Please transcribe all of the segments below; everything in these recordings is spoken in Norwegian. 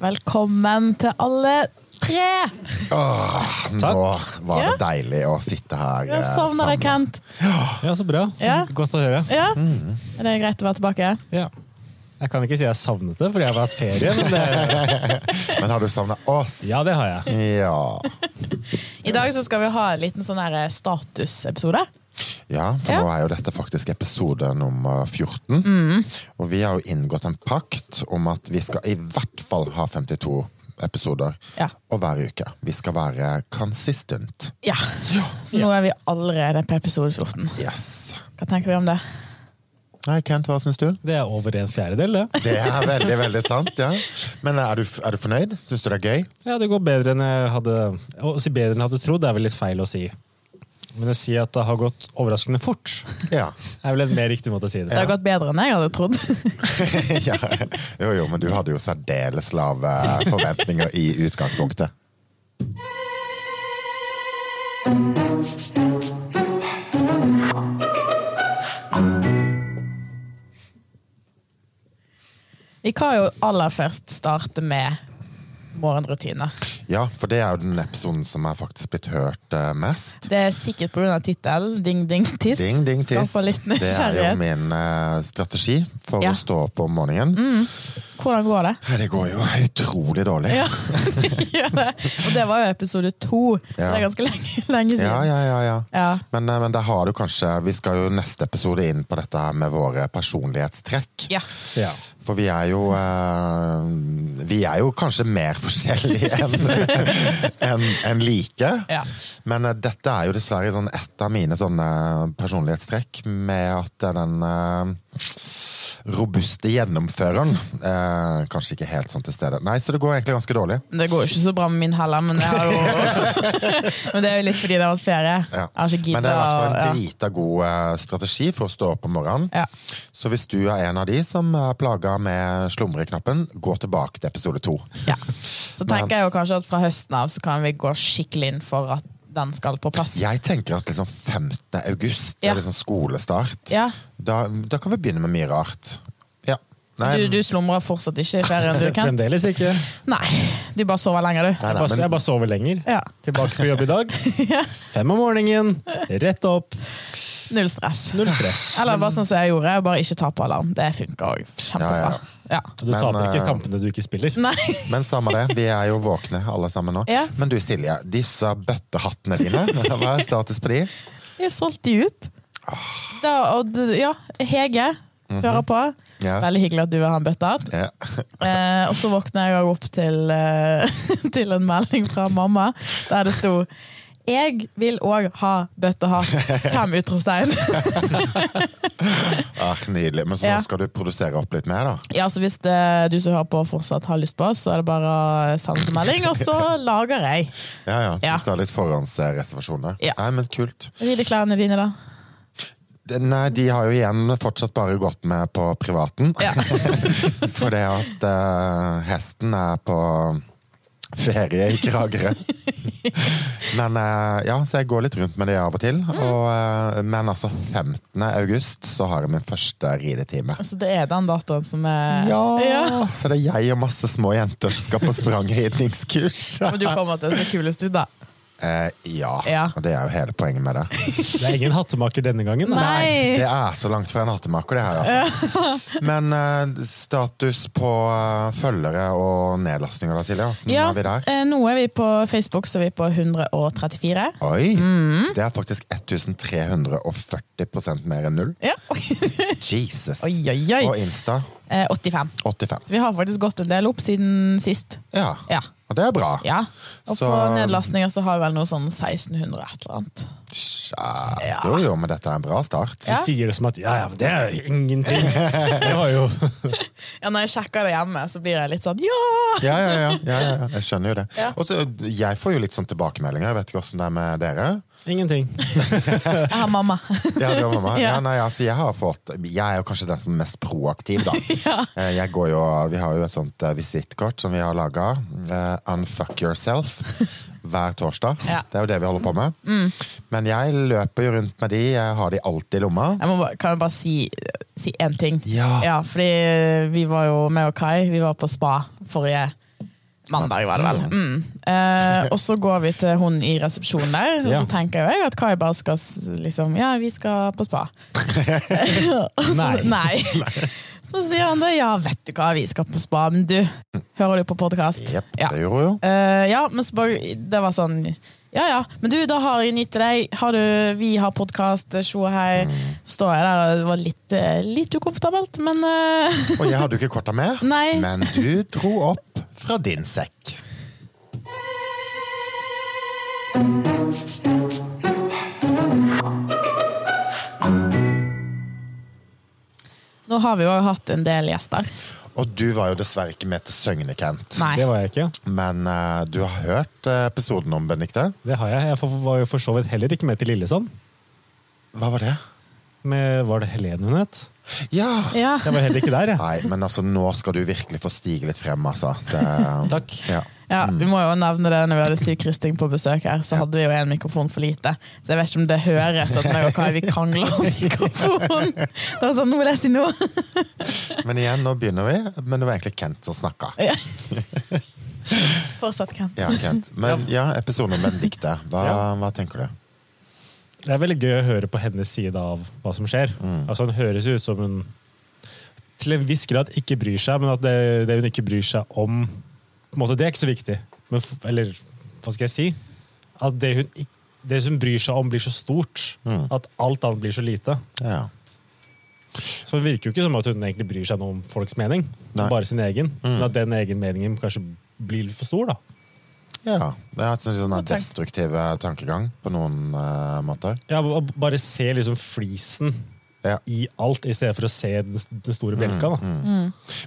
Velkommen til alle tre! Åh, nå var det deilig å sitte her Jeg eh, savner deg. Kent. Ja, så bra. Så Ja. Godt å høre. Ja. Mm. Er det greit å være tilbake? Ja. Jeg kan ikke si jeg savnet det, fordi jeg har hatt ferie. Men det, Men har du savnet oss? ja, det har jeg. Ja. I dag så skal vi ha en liten sånn her statusepisode. Ja, for Ja. nå er jo dette faktisk episode nummer 14. Mm. Og vi har jo inngått en pakt om at vi skal i hvert fall ha 52 episoder. Ja. Og hver uke. Vi skal være consistent. Ja. Så nå er vi allerede på episode 14. Yes. Hva tenker vi om det? Nei, Kent, hva syns du? Det er over en fjerdedel, det. Det er veldig, veldig sant, ja. Men er du, er du fornøyd? Syns du det er gøy? Ja, det går bedre enn jeg hadde Å si bedre enn jeg hadde trodd, er vel litt feil å si. Men å si at det har gått overraskende fort, Ja. er vel en mer riktig måte å si Det det. har gått bedre enn jeg hadde trodd. ja. Jo, jo, men du hadde jo særdeles lave forventninger i utgangspunktet. Vi kan jo aller først starte med morgenrutine. Ja, for det er jo den episoden som er faktisk blitt hørt uh, mest. Det er sikkert pga. tittelen. Ding, ding, tiss. Ding, ding, tiss. Litt Det er jo min uh, strategi for Ja. å stå opp om morgenen. Hvordan går det? Det går jo utrolig dårlig. Ja, det gjør det. Og det var jo episode to, så det er ganske lenge, lenge siden. Ja, ja, ja, ja. Ja. Men, eh, men der har du kanskje Vi skal jo neste episode inn på dette her med våre personlighetstrekk. Ja. Ja. For vi er jo eh, Vi er jo kanskje mer forskjellige enn en, en like. Ja. Men uh, dette er jo dessverre sånn et av mine sånne personlighetstrekk, med at den eh, robuste gjennomføreren eh, kanskje ikke helt sånn til stede. Nei, så det går egentlig ganske dårlig. Det går ikke så bra med min heller, men, jo... men det er jo litt fordi det har vært ferie. Ja. Men det er i hvert fall en å- drita god eh, strategi for å stå opp om morgenen. ja. Så hvis du er en av de som er plaga med slumreknappen, gå tilbake til episode to. ja. Så tenker jeg jo kanskje at fra høsten av så kan vi gå skikkelig inn for at den skal på plass. Jeg tenker at liksom 15. august Ja. er liksom skolestart. Ja. Da, da kan vi begynne med mye rart. Ja. Nei, Du, du slumrer fortsatt ikke i ferien, du, Kent? Fremdeles ikke. Nei, du bare sover lenger, du. nei, Jeg bare, men, jeg bare sover lenger. Ja. Tilbake på jobb i dag. Fem om morgenen, rett opp. Null stress. Null stress. Eller bare sånn som jeg gjorde, bare ikke ta på alarm. Det funker òg kjempebra. Ja. Du Men, taper ikke eh, kampene du ikke spiller. Nei. men samme det, vi er jo våkne alle sammen nå. Ja. Men du Silje, disse bøttehattene dine, hva er status på de? Jeg har solgt de ut. Da, og, ja, Hege hører på. Ja. Veldig hyggelig at du vil ha en bøttehatt. Ja. Eh, og så våkner jeg opp til, eh, til en melding fra mamma der det sto jeg vil òg ha bøttehatt. Fem utropstegn. Ah, nydelig. Men så Ja. skal du produsere opp litt mer, da? Ja, så hvis det, du som hører på fortsatt har lyst på oss, så er det bare å sende en melding, og så lager jeg. Ja, ja. Ja. Hvis du har litt forhåndsreservasjoner. Ja. Nei, men kult. Rideklærne dine, da? Nei, de har jo igjen fortsatt bare gått med på privaten. Ja. For det at uh, hesten er på ferie i Kragerø. men eh, ja, så jeg går litt rundt med det av og til. Og, eh, men altså 15. august så har jeg min første ridetime. Altså, det er den datoen som er Ja! Så det er jeg og masse små jenter som skal på sprangridningskurs. Men du kommer til å se kulest ut, da. Eh, ja. Ja. og det er jo hele poenget med det. Det er ingen hattemaker denne gangen. da. Nei. Det er så langt fra en hattemaker, det her. Altså. Men eh, status på eh, følgere og nedlastninger da, Silje? Hvordan Ja, er vi der? eh, nå er vi på Facebook, så er vi på 134. Oi! Mm. Det er faktisk 1340% mer enn null. Ja. Jesus! Oi, oi, oi. Og Insta Eh, 85. 85. Så vi har faktisk gått en del opp siden sist. Ja, Ja. Og det er bra. ja. Og Så- på nedlastninger så har vi vel noe sånn 1600 et eller annet. Ja. Ja. Jo, jo, men dette er en bra start. Du Ja. sier det som at ja, ja, men det er jo ingenting. Det var jo Ja, når jeg sjekker det hjemme, så blir jeg litt sånn ja! Ja, ja, ja, ja, ja, ja. jeg skjønner jo det. Ja. Og så, jeg får jo litt sånn tilbakemeldinger. Jeg vet ikke åssen det er med dere. Ingenting. Jeg har mamma. Ja, du har mamma. Ja. Ja, nei, altså, jeg har fått Jeg er jo kanskje den som er mest proaktiv, da. ja. Jeg går jo, vi har jo et sånt eh, visittkort som vi har laga. unfuck yourself. Hver torsdag. Ja. Det er jo det vi holder på med. Men jeg løper jo rundt med de. Jeg har de alltid i lomma. Jeg må kan jeg bare si, si én ting? Ja. fordi vi var jo med og Kai Vi var på spa forrige Mandag, var det vel. Mm. Eh, og så går vi til hun i resepsjonen der, og så tenker jeg at Kai bare skal liksom Ja, vi skal på spa. Så, Nei. nei. Så sier han det. Ja, vet du hva, vi skal på spa. Men du, hører du på podkast? Yep, Ja. det gjorde hun jo. Eh, ja, men så bare, det var sånn Ja ja, men du, da har jeg nytt til deg. Har du, vi har podkast, sjå her. Står jeg der, og det var litt, eh, litt ukomfortabelt, men uh... Og jeg hadde jo ikke korta med, Nei. men du dro opp fra din sekk. nå har vi jo hatt en del gjester. Og du var jo dessverre ikke med til Søgne, Kent. Nei. Det var jeg ikke. Men eh, du har hørt eh, episoden om Benedicte? Det har jeg. Jeg for- var jo for så vidt heller ikke med til Lillesand. Hva var det? Med, var det Helene hun het? Ja! Ja. Jeg var heller ikke der, jeg. Nei, men altså, nå skal du virkelig få stige litt frem, altså. Det, Takk. Ja. Ja, Vi må jo nevne det når vi hadde Siv Kristin på besøk her, så hadde vi jo en mikrofon for lite. Så jeg vet ikke om det høres at meg og Kai vi krangler om mikrofon. Det var sånn, nå vil jeg si noe. Men igjen, nå begynner vi. Men det var egentlig Kent som snakka. Fortsatt, Kent. Ja, Kent. Men ja, episoden om Benedicte. Hva, hva tenker du? Det er veldig gøy å høre på hennes side av hva som skjer. Altså Hun høres ut som hun til en viss grad ikke bryr seg, men at det, det hun ikke bryr seg om, måte, det er ikke så viktig. Men, eller hva skal jeg si? At det hun, det hun bryr seg om, blir så stort. At alt annet blir så lite. Ja. Så det virker jo ikke som at hun egentlig bryr seg noe om folks mening, bare sin egen. Men at den egen meningen kanskje blir for stor, da. Ja. Det er en sånn destruktiv eh, tankegang på noen uh, måter. Ja, og Bare se liksom flisen Ja. i alt, i stedet for å se den, den store bjelka. da.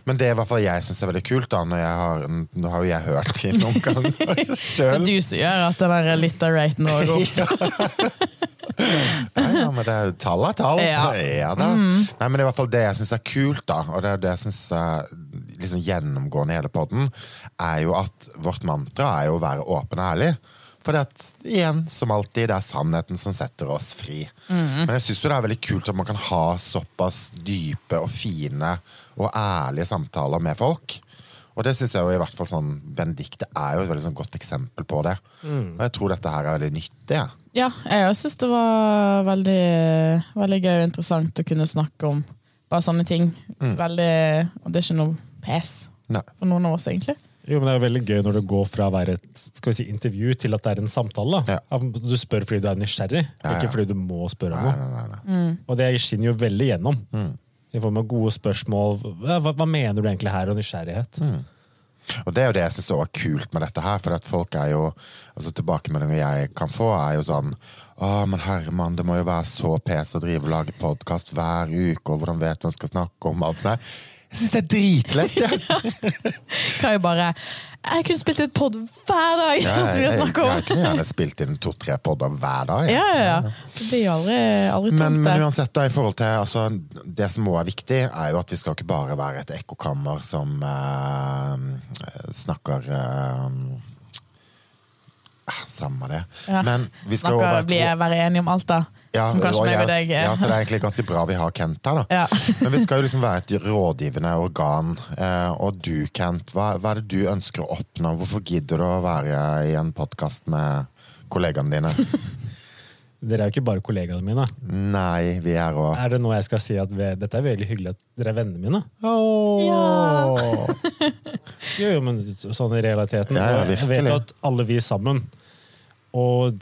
Men det er i hvert fall jeg syns er veldig kult. da når jeg har, Nå har jo jeg hørt de noen ganger Det er du som gjør at den er litt vår går opp. Ja, ja, men det er tall er tall. Ja. da. Nei, men i hvert fall det jeg syns er kult, da, og det er det jeg syns er liksom gjennomgående i hele podden, er jo at vårt mantra er jo å være åpen og ærlig. For det at, igjen, som alltid, det er sannheten som setter oss fri. Men jeg syns det er veldig kult at man kan ha såpass dype og fine og ærlige samtaler med folk. Og det synes jeg jo i hvert fall sånn Benedicte er jo et veldig sånn godt eksempel på det. Og jeg tror dette her er veldig nyttig. jeg. Ja, jeg syns det var veldig, veldig gøy og interessant å kunne snakke om bare sånne ting. Veldig, og det er ikke noe pes Nei. for noen av oss, egentlig. Jo, men Det er jo veldig gøy når det går fra å være et skal vi si, intervju til at det er en samtale. da. Ja. Du spør fordi du er nysgjerrig, Ja, ja. ikke fordi du må spørre om Nei, noe. nei, nei, mm. Og det skinner jo veldig gjennom. I form av gode spørsmål. Hva, hva, mener du egentlig her, og nysgjerrighet? Og det er jo det jeg syns er kult med dette her, for at folk er jo altså Tilbakemeldinger jeg kan få, er jo sånn Å, men Herman, det må jo være så pes å drive og lage podkast hver uke, og hvordan vet du hva skal snakke om? Alt sånt. Jeg syns det er dritlett! Ja. Kan jo bare Jeg kunne spilt et pod hver dag! Ja, jeg, har jeg, om. jeg kunne gjerne spilt inn to-tre podder hver dag. jeg. Ja, ja, ja. Det blir aldri, aldri tomt. men men, uansett, da, i forhold til altså, det som også er viktig, er jo at vi skal ikke bare være et ekkokammer som eh, snakker eh, ah, Samme det. Ja. Men vi skal Snakker, et være enige om alt, da. Ja, som kanskje meg og deg er. Ja, så det er egentlig ganske bra vi har Kent her, da. Ja. Men vi skal jo liksom være et rådgivende organ. Eh, og du, Kent, hva, hva er det du ønsker å oppnå? Hvorfor gidder du å være i en podkast med kollegaene dine? Dere er jo ikke bare kollegaene mine. Nei, vi er også. Er det nå jeg skal si at vi, dette er veldig hyggelig at dere er vennene mine? Ja. Jo, jo, men sånn i realiteten. Ja, ja, jeg vet jo at alle vi er sammen Og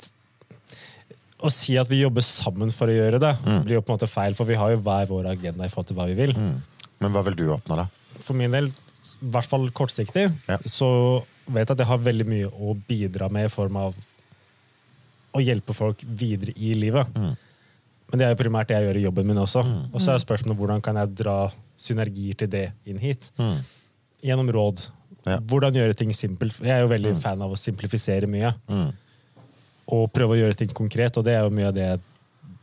å si at vi jobber sammen for å gjøre det, Mm. blir jo på en måte feil, for vi har jo hver vår agenda i forhold til hva vi vil. Men hva vil du oppnå, da? For min del, i hvert fall kortsiktig, Ja. så vet jeg at jeg har veldig mye å bidra med i form av å hjelpe folk videre i livet. Mm. Men det er jo primært det jeg gjør i jobben min også. Og så er spørsmålet hvordan kan jeg dra synergier til det inn hit? Gjennom råd. Mm. Ja. Mm. Hvordan gjøre ting simpelt. Jeg er jo veldig fan av å simplifisere mye. Og prøve å gjøre ting konkret, og det er jo mye av det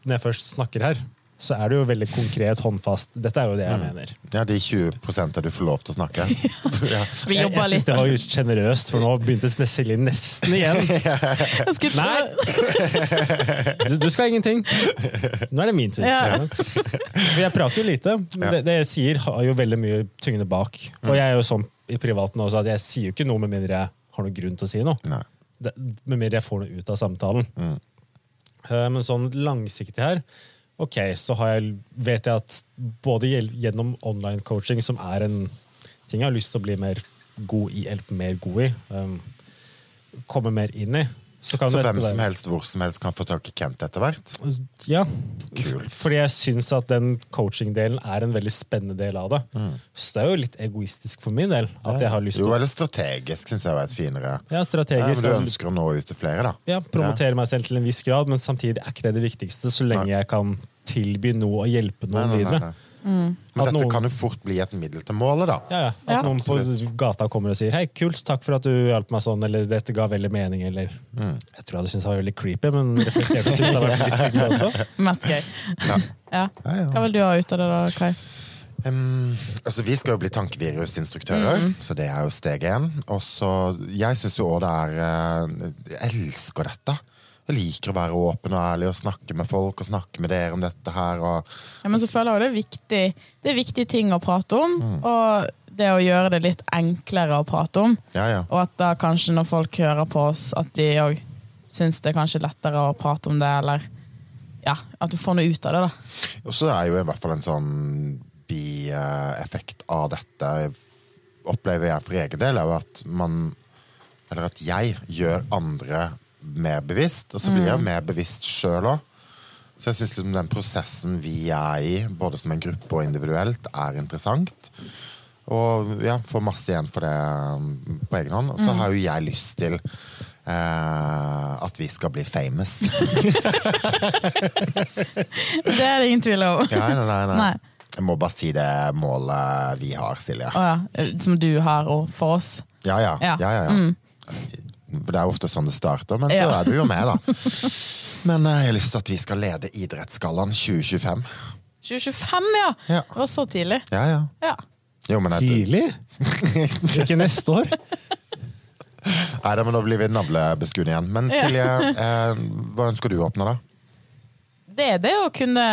Når jeg først snakker her, så er det jo veldig konkret, håndfast. Dette er jo det jeg Mm. mener. Ja, de 20% du får lov til å snakke. ja. Vi Jeg, jeg syns det var litt sjenerøst, for nå begynte Silje nesten igjen. Nei. Du, du skal ingenting. Nå er det min tur. Ja. For jeg prater jo lite. Det, det jeg sier, har jo veldig mye tyngde bak. Og jeg er jo sånn i privaten også, at jeg sier jo ikke noe med mindre jeg har noen grunn til å si noe. Nei. Det, med mindre jeg får noe ut av samtalen. Eh, Men sånn langsiktig her, ok, så har jeg, vet jeg at både gjennom online coaching, som er en ting jeg har lyst til å bli mer god i, eller mer god i, um, komme mer inn i, så kan Så hvem som helst hvor som helst kan få tak i Kent etter hvert? Ja. Kult. Fordi jeg syns at den coaching-delen er en veldig spennende del av det. Mm. Så det er jo litt egoistisk for min del. At jeg har lyst til Jo, eller strategisk, syns jeg var et finere. ja, Ja, men du ønsker å nå ut til flere, da. ja, promotere meg selv til en viss grad, men samtidig er ikke det det viktigste, så lenge Nei. jeg kan tilby noe og hjelpe noen nei, nei, videre. Nei. Men dette noen- kan jo fort bli et middel til målet, da. Ja, ja. At Ja. noen på gata kommer og sier 'hei, kult, takk for at du hjalp meg sånn', eller 'dette ga veldig mening', eller Mm. Jeg tror jeg hadde syntes det var veldig creepy, men reflekterte synes det var litt hyggelig også. Mest gøy. Ja. Ja. Ja, ja. Hva vil du ha ut av det, da, Kai? Um, altså Vi skal jo bli tankevirusinstruktører, Mm. så det er jo steg én. Og så, Jeg syns jo òg det er eh, Jeg elsker dette. Jeg liker å være åpen og ærlig og snakke med folk og snakke med dere om dette her. Og, Ja, men så føler jeg det er viktig Det er viktige ting å prate om, og det å gjøre det litt enklere å prate om. ja, ja. Og at da kanskje når folk hører på oss, at de òg syns det er kanskje lettere å prate om det, eller ja, at du får noe ut av det, da. Og så er jo i hvert fall en sånn bieffekt av dette, opplever jeg for egen del, er jo at man Eller at jeg gjør andre mer bevisst, og så blir jeg mer bevisst sjøl òg. Så jeg syns liksom den prosessen vi er i, både som en gruppe og individuelt, er interessant. Og ja, får masse igjen for det um, på egen hånd. Og så har jo jeg lyst til eh, at vi skal bli famous. Det er det ingen tvil om. Ja, nei, nei, nei. Nei. Jeg må bare si det målet vi har, Silje. Oh, ja. Som du har for oss. Ja, ja. Ja. ja, ja, ja. Det er jo ofte sånn det starter, men så er du jo med, da. Men eh, jeg har lyst til at vi skal lede Idrettsgallaen 2025. 2025, ja! Ja. Det var så tidlig. Ja, ja. Ja. Jo, men jeg, Tidlig? Ikke neste år? nei, da, men nå blir vi navlebeskuende igjen. Men Ja. Silje, eh, hva ønsker du å åpne, da? Det er det å kunne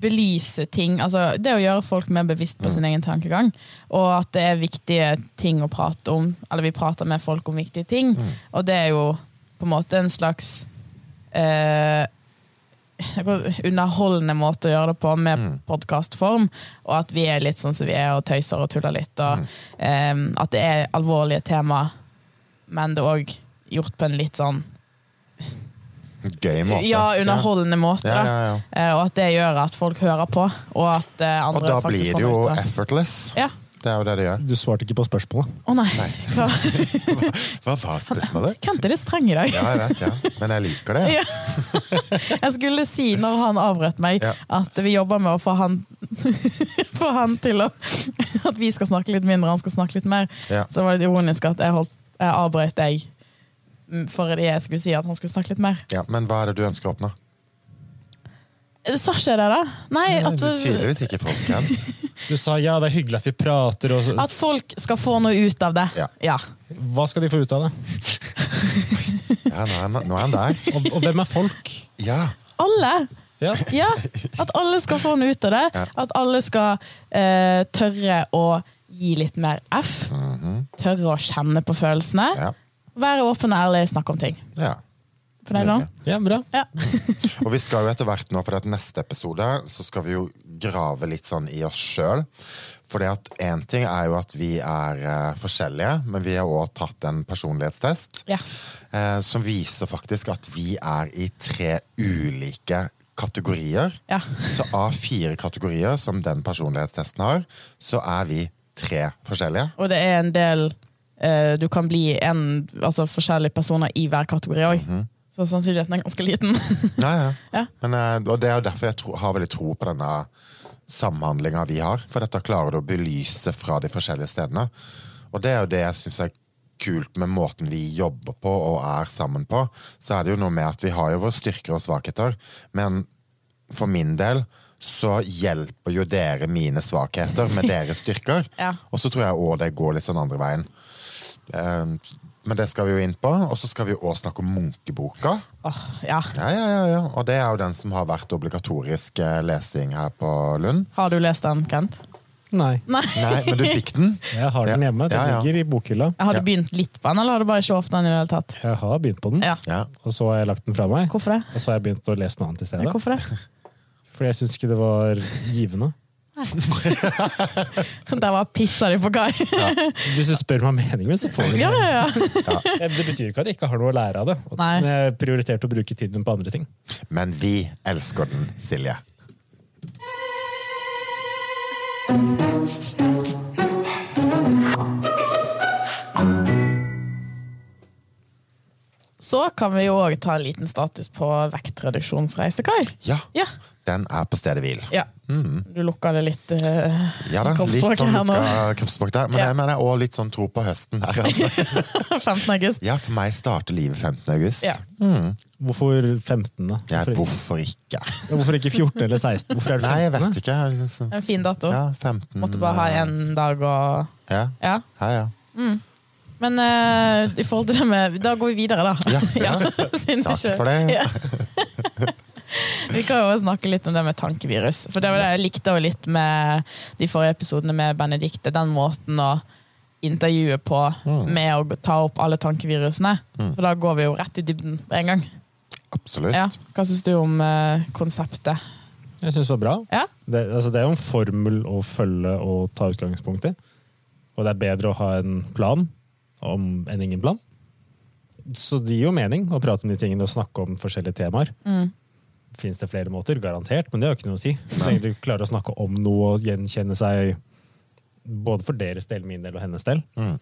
belyse ting, altså det å gjøre folk mer bevisst på sin egen tankegang. Og at det er viktige ting å prate om, eller vi prater med folk om viktige ting. Og det er jo på en måte en slags eh, underholdende måte å gjøre det på, med Mm. podkastform. Og at vi er litt sånn som vi er, og tøyser og tuller litt. Og eh, at det er alvorlige tema, men det er òg gjort på en litt sånn Gøy måte. ja, underholdende måte. Ja, ja, ja. Eh, Og at det gjør at folk hører på, og at eh, Og da blir det jo ut effortless. Ja. Det er jo det det gjør. Du svarte ikke på spørsmålet. Å nei. Hva? Hva var spørsmålet? Kent er litt streng i dag. Ja, jeg vet, ja. Men jeg liker det. Ja. Jeg skulle si, når han avbrøt meg, Ja. at vi jobber med å få han, få han til å At vi skal snakke litt mindre, han skal snakke litt mer. Ja. Så var det litt ironisk at jeg, holdt, jeg avbrøt deg fordi jeg skulle si at han skulle snakke litt mer. Ja, men hva er det du ønsker å åpne? Sa ikke jeg det, da? Nei, at, du- Tydeligvis ikke folk, Kent. Du sa ja, det er hyggelig at vi prater. Og så. at folk skal få noe ut av det. Ja. ja. Hva skal de få ut av det? Ja, nå er han- nå er han der. Og, og hvem er folk? Ja. Alle! Ja. Ja, At alle skal få noe ut av det. Ja. At alle skal eh, tørre å gi litt mer F. Tørre å kjenne på følelsene. Ja. Være åpen og ærlig, snakke om ting. ja. For deg nå? ja, bra. Ja. Og vi skal jo etter hvert nå, for at neste episode så skal vi jo grave litt sånn i oss sjøl. For én ting er jo at vi er uh, forskjellige, men vi har òg tatt en personlighetstest Ja. uh, som viser faktisk at vi er i tre ulike kategorier. Ja. Så av fire kategorier som den personlighetstesten har, så er vi tre forskjellige. Og det er en del eh, Du kan bli en, altså forskjellige personer i hver kategori òg. Mhm. Så sannsynligheten er ganske liten. Ja, ja. Ja. Men, eh, og det er jo derfor jeg tro, har veldig tro på denne samhandlinga vi har. For dette klarer du å belyse fra de forskjellige stedene. Og det er jo det jeg syns er kult med måten vi jobber på og er sammen på. Så er det jo noe med at vi har jo våre styrker og svakheter, men for min del så hjelper jo dere mine svakheter med deres styrker. Ja. Og så tror jeg òg det går litt sånn andre veien. Eh, Men det skal vi jo inn på. Og så skal vi òg snakke om Munkeboka. Oh, ja. Ja, ja, ja, ja. Og det er jo den som har vært obligatorisk eh, lesing her på Lund. Har du lest den, Kent? Nei. Nei. Nei, men du fikk den? Jeg har den hjemme. Den Ja, ja. ligger i bokhylla. Har du begynt litt på den, eller har du bare ikke åpnet den i det hele tatt? Jeg har begynt på den, Ja. Ja. og så har jeg lagt den fra meg. Hvorfor det? Og så har jeg begynt å lese noe annet i Ja, stedet. hvorfor det? Fordi jeg syns ikke det var givende. Der var pissa de på Kai. Hvis du spør meg meningen min, så får du Ja, det. ja, ja. Det betyr ikke at jeg ikke har noe å lære av det. Og Nei. Jeg prioriterte å bruke tiden på andre ting. Men vi elsker den, Silje. Så kan vi jo òg ta en liten status på vektreduksjonsreise, Kai. Ja, Ja. Den er på stedet hvil. ja. Du lukka det litt uh, Ja da, litt sånn her nå. lukka kroppsspråk der. Men Ja. jeg mener òg litt sånn tro på høsten her, altså. 15. august. Ja, for meg starter livet 15. august. Ja. Hvorfor 15, da? Ja, Hvorfor, hvorfor ikke? Ja, hvorfor ikke 14 eller 16? Hvorfor er det 15? Nei, jeg vet ikke. Jeg liksom- En fin dato. Ja, 15 Måtte bare ha én dag og Ja, Ja. ja. ja. Men uh, i forhold til det med Da går vi videre, da. Ja, ja. Takk for det. Vi kan jo snakke litt om det med tankevirus. For det var det jeg likte jo litt med de forrige episodene med Benedicte. Den måten å intervjue på Mm. med å ta opp alle tankevirusene. For da går vi jo rett i dybden på en gang. Absolutt. Ja. Hva syns du om eh, konseptet? Jeg syns det var bra. Ja? Det, altså, det er jo en formel å følge og ta utgangspunkt i. Og det er bedre å ha en plan om, enn ingen plan. Så det gir jo mening å prate om de tingene og snakke om forskjellige temaer. Mm. Fins det flere måter? Garantert, men det har jo ikke noe å si. Så lenge du klarer å snakke om noe og gjenkjenne seg både for deres del, min del og hennes del. Mm.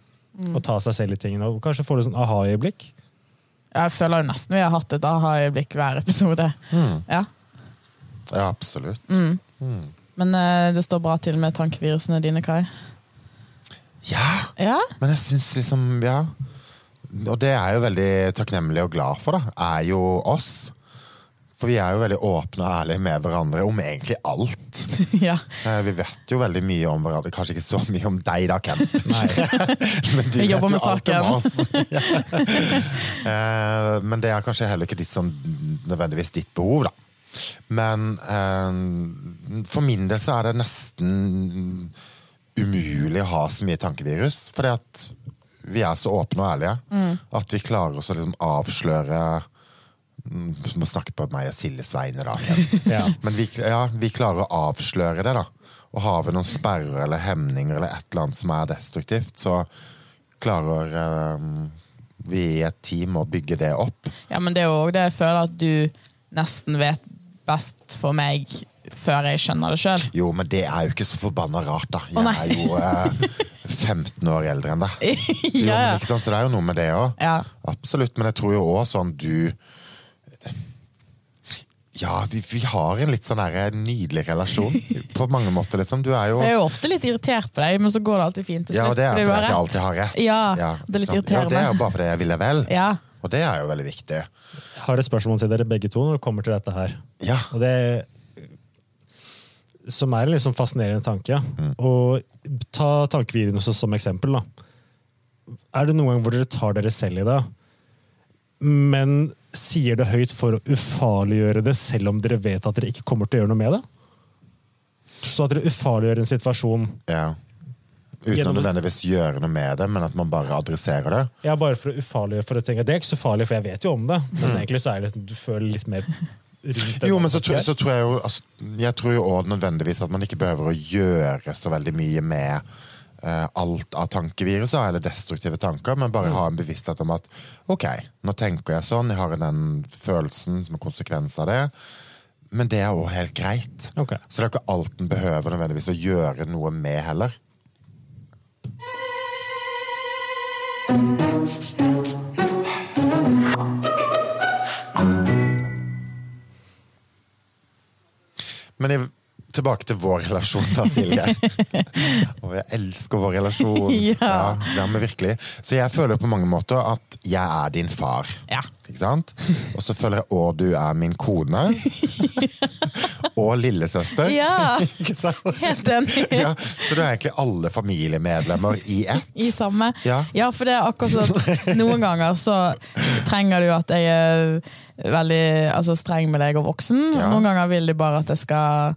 Og ta seg selv i tingene. Og kanskje få du sånn aha-øyeblikk. Jeg føler jo nesten vi har hatt et aha-øyeblikk hver episode. Mm. Ja. Ja, absolutt. Mm. Mm. Men uh, det står bra til med tankevirusene dine, Kai. Ja, Ja? men jeg syns liksom Ja. Og det er jeg jo veldig takknemlig og glad for, da. Er jo oss. For vi er jo veldig åpne og ærlige med hverandre om egentlig alt. ja. Eh, Vi vet jo veldig mye om hverandre. Kanskje ikke så mye om deg, da, Kent. Men du Jeg jobber vet jo med alt om oss. Eh, Men det er kanskje heller ikke ditt sånn, nødvendigvis ditt behov, da. Men eh, for min del så er det nesten umulig å ha så mye tankevirus. Fordi at vi er så åpne og ærlige Mm. at vi klarer oss å liksom avsløre Må snakke på meg og Siljes vegne, da. Ja. Men vi, ja, vi klarer å avsløre det, da. Og har vi noen sperrer eller hemninger eller et eller annet som er destruktivt, så klarer eh, vi i et team å bygge det opp. ja, men det er jo òg det jeg føler at du nesten vet best for meg før jeg skjønner det sjøl. Jo, men det er jo ikke så forbanna rart, da. Jeg er jo eh, 15 år eldre enn deg. Ja, ja. Så det er jo noe med det òg. ja. Absolutt. Men jeg tror jo òg sånn du Ja, vi, vi har en litt sånn der nydelig relasjon på mange måter, liksom. Du er jo Jeg er jo ofte litt irritert på deg, men så går det alltid fint til Ja, slutt. og det er fordi fordi jeg alltid har rett. Ja, det er litt irriterende. Ja, det er jo bare fordi jeg vil deg vel. Ja. Og det er jo veldig viktig. Jeg har et spørsmål til dere begge to når det kommer til dette her. Ja. Og det Som er en litt sånn fascinerende tanke. Og ta tankevideoene som eksempel. da. Er det noen gang hvor dere tar dere selv i det, men sier det høyt for å ufarliggjøre det, selv om dere vet at dere ikke kommer til å gjøre noe med det? Så at dere ufarliggjør en situasjon ja. Uten å nødvendigvis gjøre noe med det, men at man bare adresserer det. Ja, bare for å ufarliggjøre, for å tenke det er ikke så farlig, for jeg vet jo om det. Men egentlig så er det du føler litt mer rundt. Jo, men så, tror- så tror jeg jo altså, Jeg tror jo også nødvendigvis at man ikke behøver å gjøre så veldig mye med alt av tankeviruset eller destruktive tanker, men bare ha en bevissthet om at ok, nå tenker jeg sånn, jeg har den følelsen som er konsekvens av det. Men det er òg helt greit. Okay. Så det er ikke alt en behøver nødvendigvis å gjøre noe med heller. Men jeg, tilbake til vår relasjon da, Silje. Og jeg elsker vår relasjon. Ja. ja, men virkelig. Så jeg føler på mange måter at jeg er din far. Ja. Ikke sant? Og så føler jeg òg du er min kone. og lillesøster. Ja. Ikke sant? Helt enig. Ja, så du er egentlig alle familiemedlemmer i ett. I samme. Ja. for det er akkurat sånn Noen ganger så trenger du at jeg er veldig altså, streng med deg og voksen. Ja. Noen ganger vil de bare at jeg skal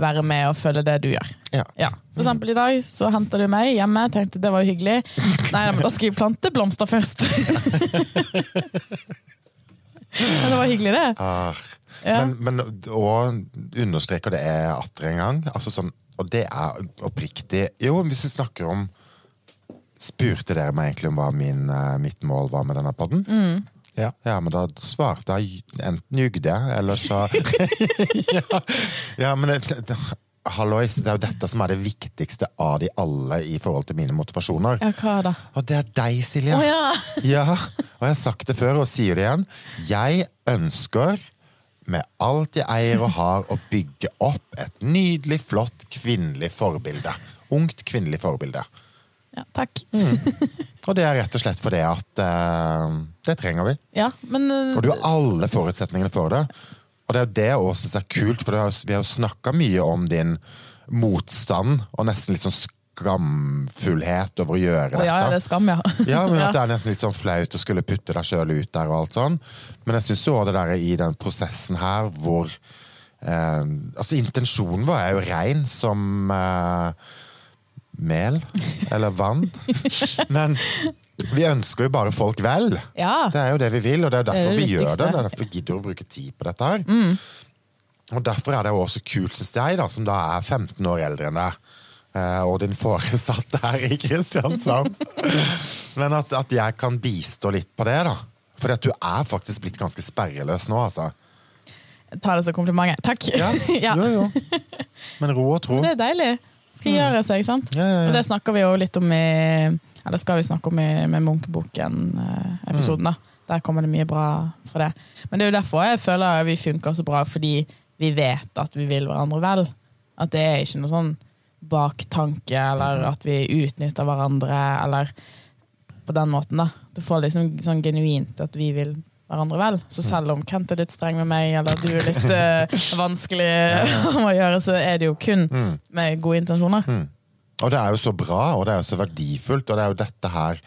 være med og følge det du gjør. Ja. Ja. For eksempel i dag så henta du meg hjemme, tenkte det var jo hyggelig. Nei, men da skal vi plante blomster først. men det var hyggelig, det. Ah. Ja. Men, men å understreke det er atter en gang. Altså sånn, og det er oppriktig Jo, hvis vi snakker om Spurte dere meg egentlig om hva min, eh, mitt mål var med denne podden? Ja. Ja, men da svarte jeg enten jugde eller så ja, ja, men det, det, Hallois, det er jo dette som er det viktigste av de alle i forhold til mine motivasjoner. Ja, hva da? Og det er deg, Silje. Å ja! Ja, og jeg har sagt det før og sier det igjen. Jeg ønsker med alt jeg eier og har, å bygge opp et nydelig, flott kvinnelig forbilde. Ungt kvinnelig forbilde. Ja takk. Og det er rett og slett fordi at uh, det trenger vi. Ja, men uh, Og du har alle forutsetningene for det. Og det er jo det jeg syns er kult, for har- vi har jo snakka mye om din motstand, og nesten litt sånn skamfullhet over å gjøre dette. ja, ja, det er skam, ja. Ja, men at det er nesten litt sånn flaut å skulle putte deg sjøl ut der og alt sånn. Men jeg syns jo også det der i den prosessen her hvor uh, Altså, intensjonen vår er jo rein som eh, mel. Eller vann. Men vi ønsker jo bare folk vel. Ja. Det er jo det vi vil, og det er Det er derfor det vi gjør det. Det er derfor vi gidder å bruke tid på dette her. Mm. Og derfor er det jo også kult, syns jeg, da, som da er 15 år eldre enn deg. eh, Og din foresatte her i Kristiansand. Men at, at jeg kan bistå litt på det, da. For at du er faktisk blitt ganske sperreløs nå, altså. Ta det som kompliment. Takk. Ja, Ja. Jo, jo. Men ro og tro. Det er deilig. Frigjøre seg, sant? Ja, ja, ja. Og det snakker vi jo litt om i Eller skal vi snakke om i, med Munkeboken-episoden, da. Der kommer det mye bra for det. Men det er jo derfor jeg føler vi funker så bra, fordi vi vet at vi vil hverandre vel. At det er ikke noe sånn baktanke, eller at vi utnytter hverandre, eller på den måten, da. Du får liksom sånn genuint at vi vil hverandre vel. Så selv om Kent er litt streng med meg, eller du er litt uh, vanskelig å gjøre, så er det jo kun med gode intensjoner. Og det er jo så bra, og det er jo så verdifullt, og det er jo dette her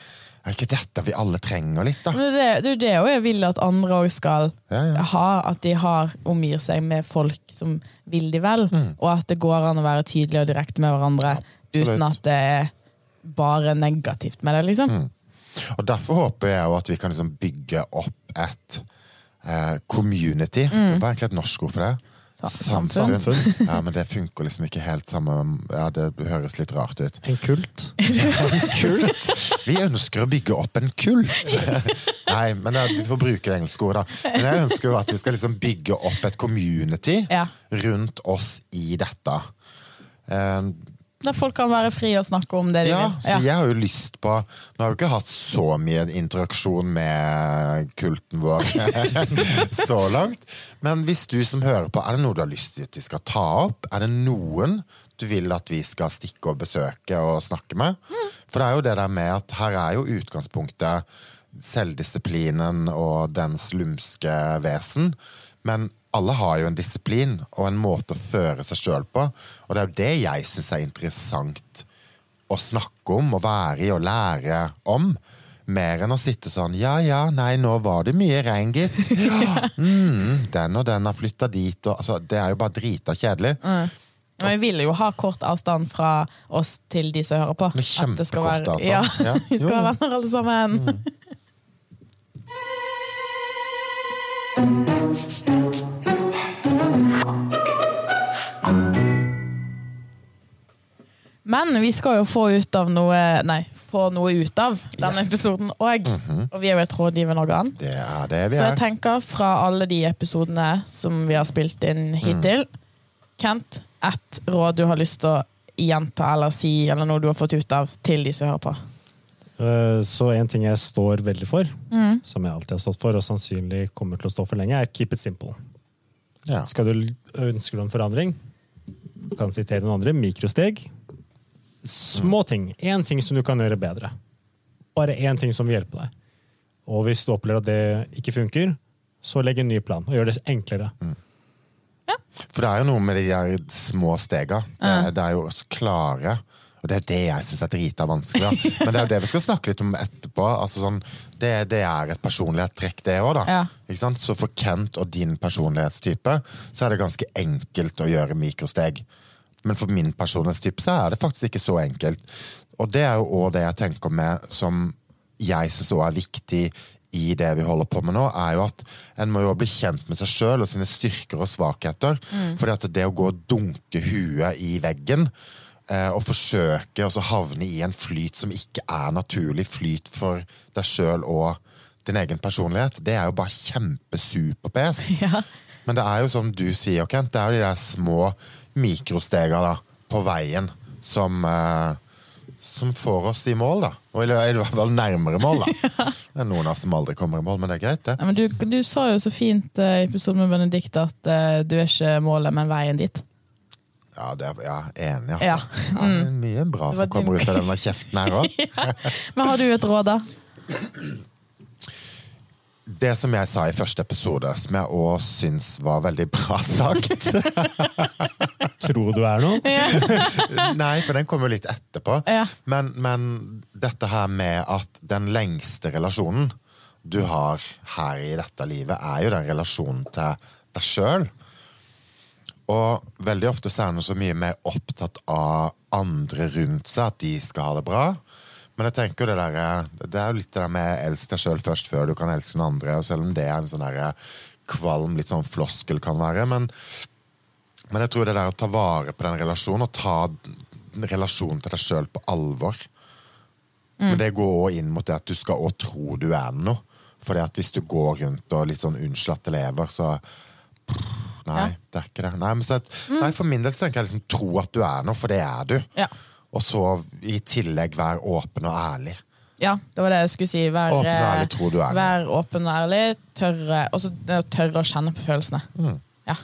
Er det ikke dette vi alle trenger litt, da? Men det, det er jo jeg vil at andre òg skal Ja, ja. ha. At de har omgir seg med folk som vil de vel. Og at det går an å være tydelig og direkte med hverandre Absolutt. uten at det er bare negativt med det. liksom. Og derfor håper jeg jo at vi kan liksom bygge opp et eh, community. Hva er egentlig et norsk ord for det? Samfunn. samfunn. Ja, men det funker liksom ikke helt sammen. Ja, det høres litt rart ut. En kult. en Kult! Vi ønsker å bygge opp en kult! Nei, men det, vi får bruke det engelske ordet, da. Men jeg ønsker jo at vi skal liksom bygge opp et community Ja. rundt oss i dette. Der folk kan være fri og snakke om det de Ja, vil. så jeg har jo lyst på Nå har vi ikke hatt så mye interaksjon med kulten vår så langt. Men hvis du som hører på, er det noe du har lyst til at vi skal ta opp? Er det noen du vil at vi skal stikke og besøke og snakke med? For det er jo det der med at her er jo utgangspunktet selvdisiplinen og dens lumske vesen. Men alle har jo en disiplin og en måte å føre seg sjøl på. Og det er jo det jeg syns er interessant å snakke om og være i og lære om. Mer enn å sitte sånn Ja ja, nei, nå var det mye regn, gitt. Ja, mm, den og den har flytta dit, og altså, Det er jo bare drita kjedelig. Men vi ville jo ha kort avstand fra oss til de som hører på. Med kjempekort være- avstand. Ja, Ja, vi skal være venner alle sammen. Men vi skal jo få ut av noe Nei, få noe ut av denne Yes. episoden òg. Og vi er jo et rådgivende organ. Det er det vi Så jeg er. tenker fra alle de episodene som vi har spilt inn hittil Kent, ett råd du har lyst til å gjenta eller si, eller noe du har fått ut av til de som hører på. Eh, Så en ting jeg står veldig for, Mm. som jeg alltid har stått for, og sannsynlig kommer til å stå for lenge, er keep it simple. Ja. Skal du ønske du en forandring, kan sitere noen andre, mikrosteg. Små ting. Én ting som du kan gjøre bedre. Bare én ting som vil hjelpe deg. Og hvis du opplever at det ikke funker, så legg en ny plan og gjør det enklere. For det er jo noe med de der små stega. Det, er- det er jo også klare Og det er det jeg syns er drita vanskelig. Da. Men det er jo det vi skal snakke litt om etterpå. Altså sånn, det, det er et personlighetstrekk, det òg, da. Ja. Så for Kent og din personlighetstype så er det ganske enkelt å gjøre mikrosteg. Men for min personlighetstype så er det faktisk ikke så enkelt. Og det er jo òg det jeg tenker med som jeg syns òg er viktig i det vi holder på med nå, er jo at en må jo bli kjent med seg sjøl og sine styrker og svakheter. Fordi at det å gå og dunke huet i veggen eh, og forsøke å havne i en flyt som ikke er naturlig flyt for deg sjøl og din egen personlighet, det er jo bare kjempesuperpes. Ja. Men det er jo som du sier, Kent, det er jo de der små mikrostega da, på veien som, eh, som får oss i mål, da. Og i hvert fall nærmere mål, da. Det er noen av oss som aldri kommer i mål, men det er greit, det. Ja, men du, du sa jo så fint eh, i episoden med Benedikt at eh, du er ikke målet, men veien dit. Ja, det er, ja enig, Ja. altså. Ja, det er mye bra Det var som kommer ut av denne kjeften her òg. Men har du et råd, da? Det som jeg sa i første episode, som jeg òg syns var veldig bra sagt Tro du er noe? Nei, for den kommer jo litt etterpå. Ja. Men, men dette her med at den lengste relasjonen du har her i dette livet, er jo den relasjonen til deg sjøl. Og veldig ofte så er en så mye mer opptatt av andre rundt seg, at de skal ha det bra. Men jeg tenker det der, det er jo litt det der med elsk deg sjøl først før du kan elske noen andre. Og selv om det er en sånn der kvalm, litt sånn floskel kan være. Men, men jeg tror det der å ta vare på den relasjonen, og ta relasjonen til deg sjøl på alvor Men det går òg inn mot det at du skal òg tro du er noe. Fordi at hvis du går rundt og litt sånn unnskyld at det lever, så Nei, Ja. det er ikke det. Nei, men så at, nei, For min del så tenker jeg liksom tro at du er noe, for det er du. Ja. Og så i tillegg være åpen og ærlig. Ja, det var det jeg skulle si. Vær Åpen og ærlig, tro du er. Vær åpen og ærlig. Tørre, også å tørre å kjenne på følelsene. Mm. Ja.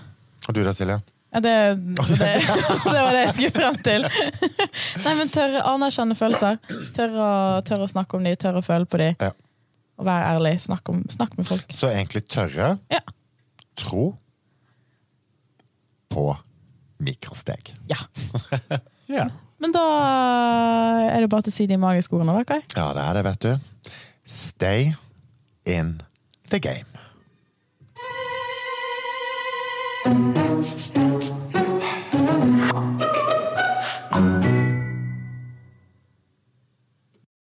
Og du da, Silje? Ja, det, det, det var det jeg skulle frem til. Nei, men Tørre å anerkjenne følelser. Tørre å, tørre å snakke om de, tørre å føle på de. Ja. Og være ærlig. Snakk, om, snakk med folk. Så egentlig tørre, Ja. tro på mikrosteg. ja. Ja. Men da er det bare til å si de magiske ordene, hva, Kai? Ja, det er det, vet du. Stay in the game.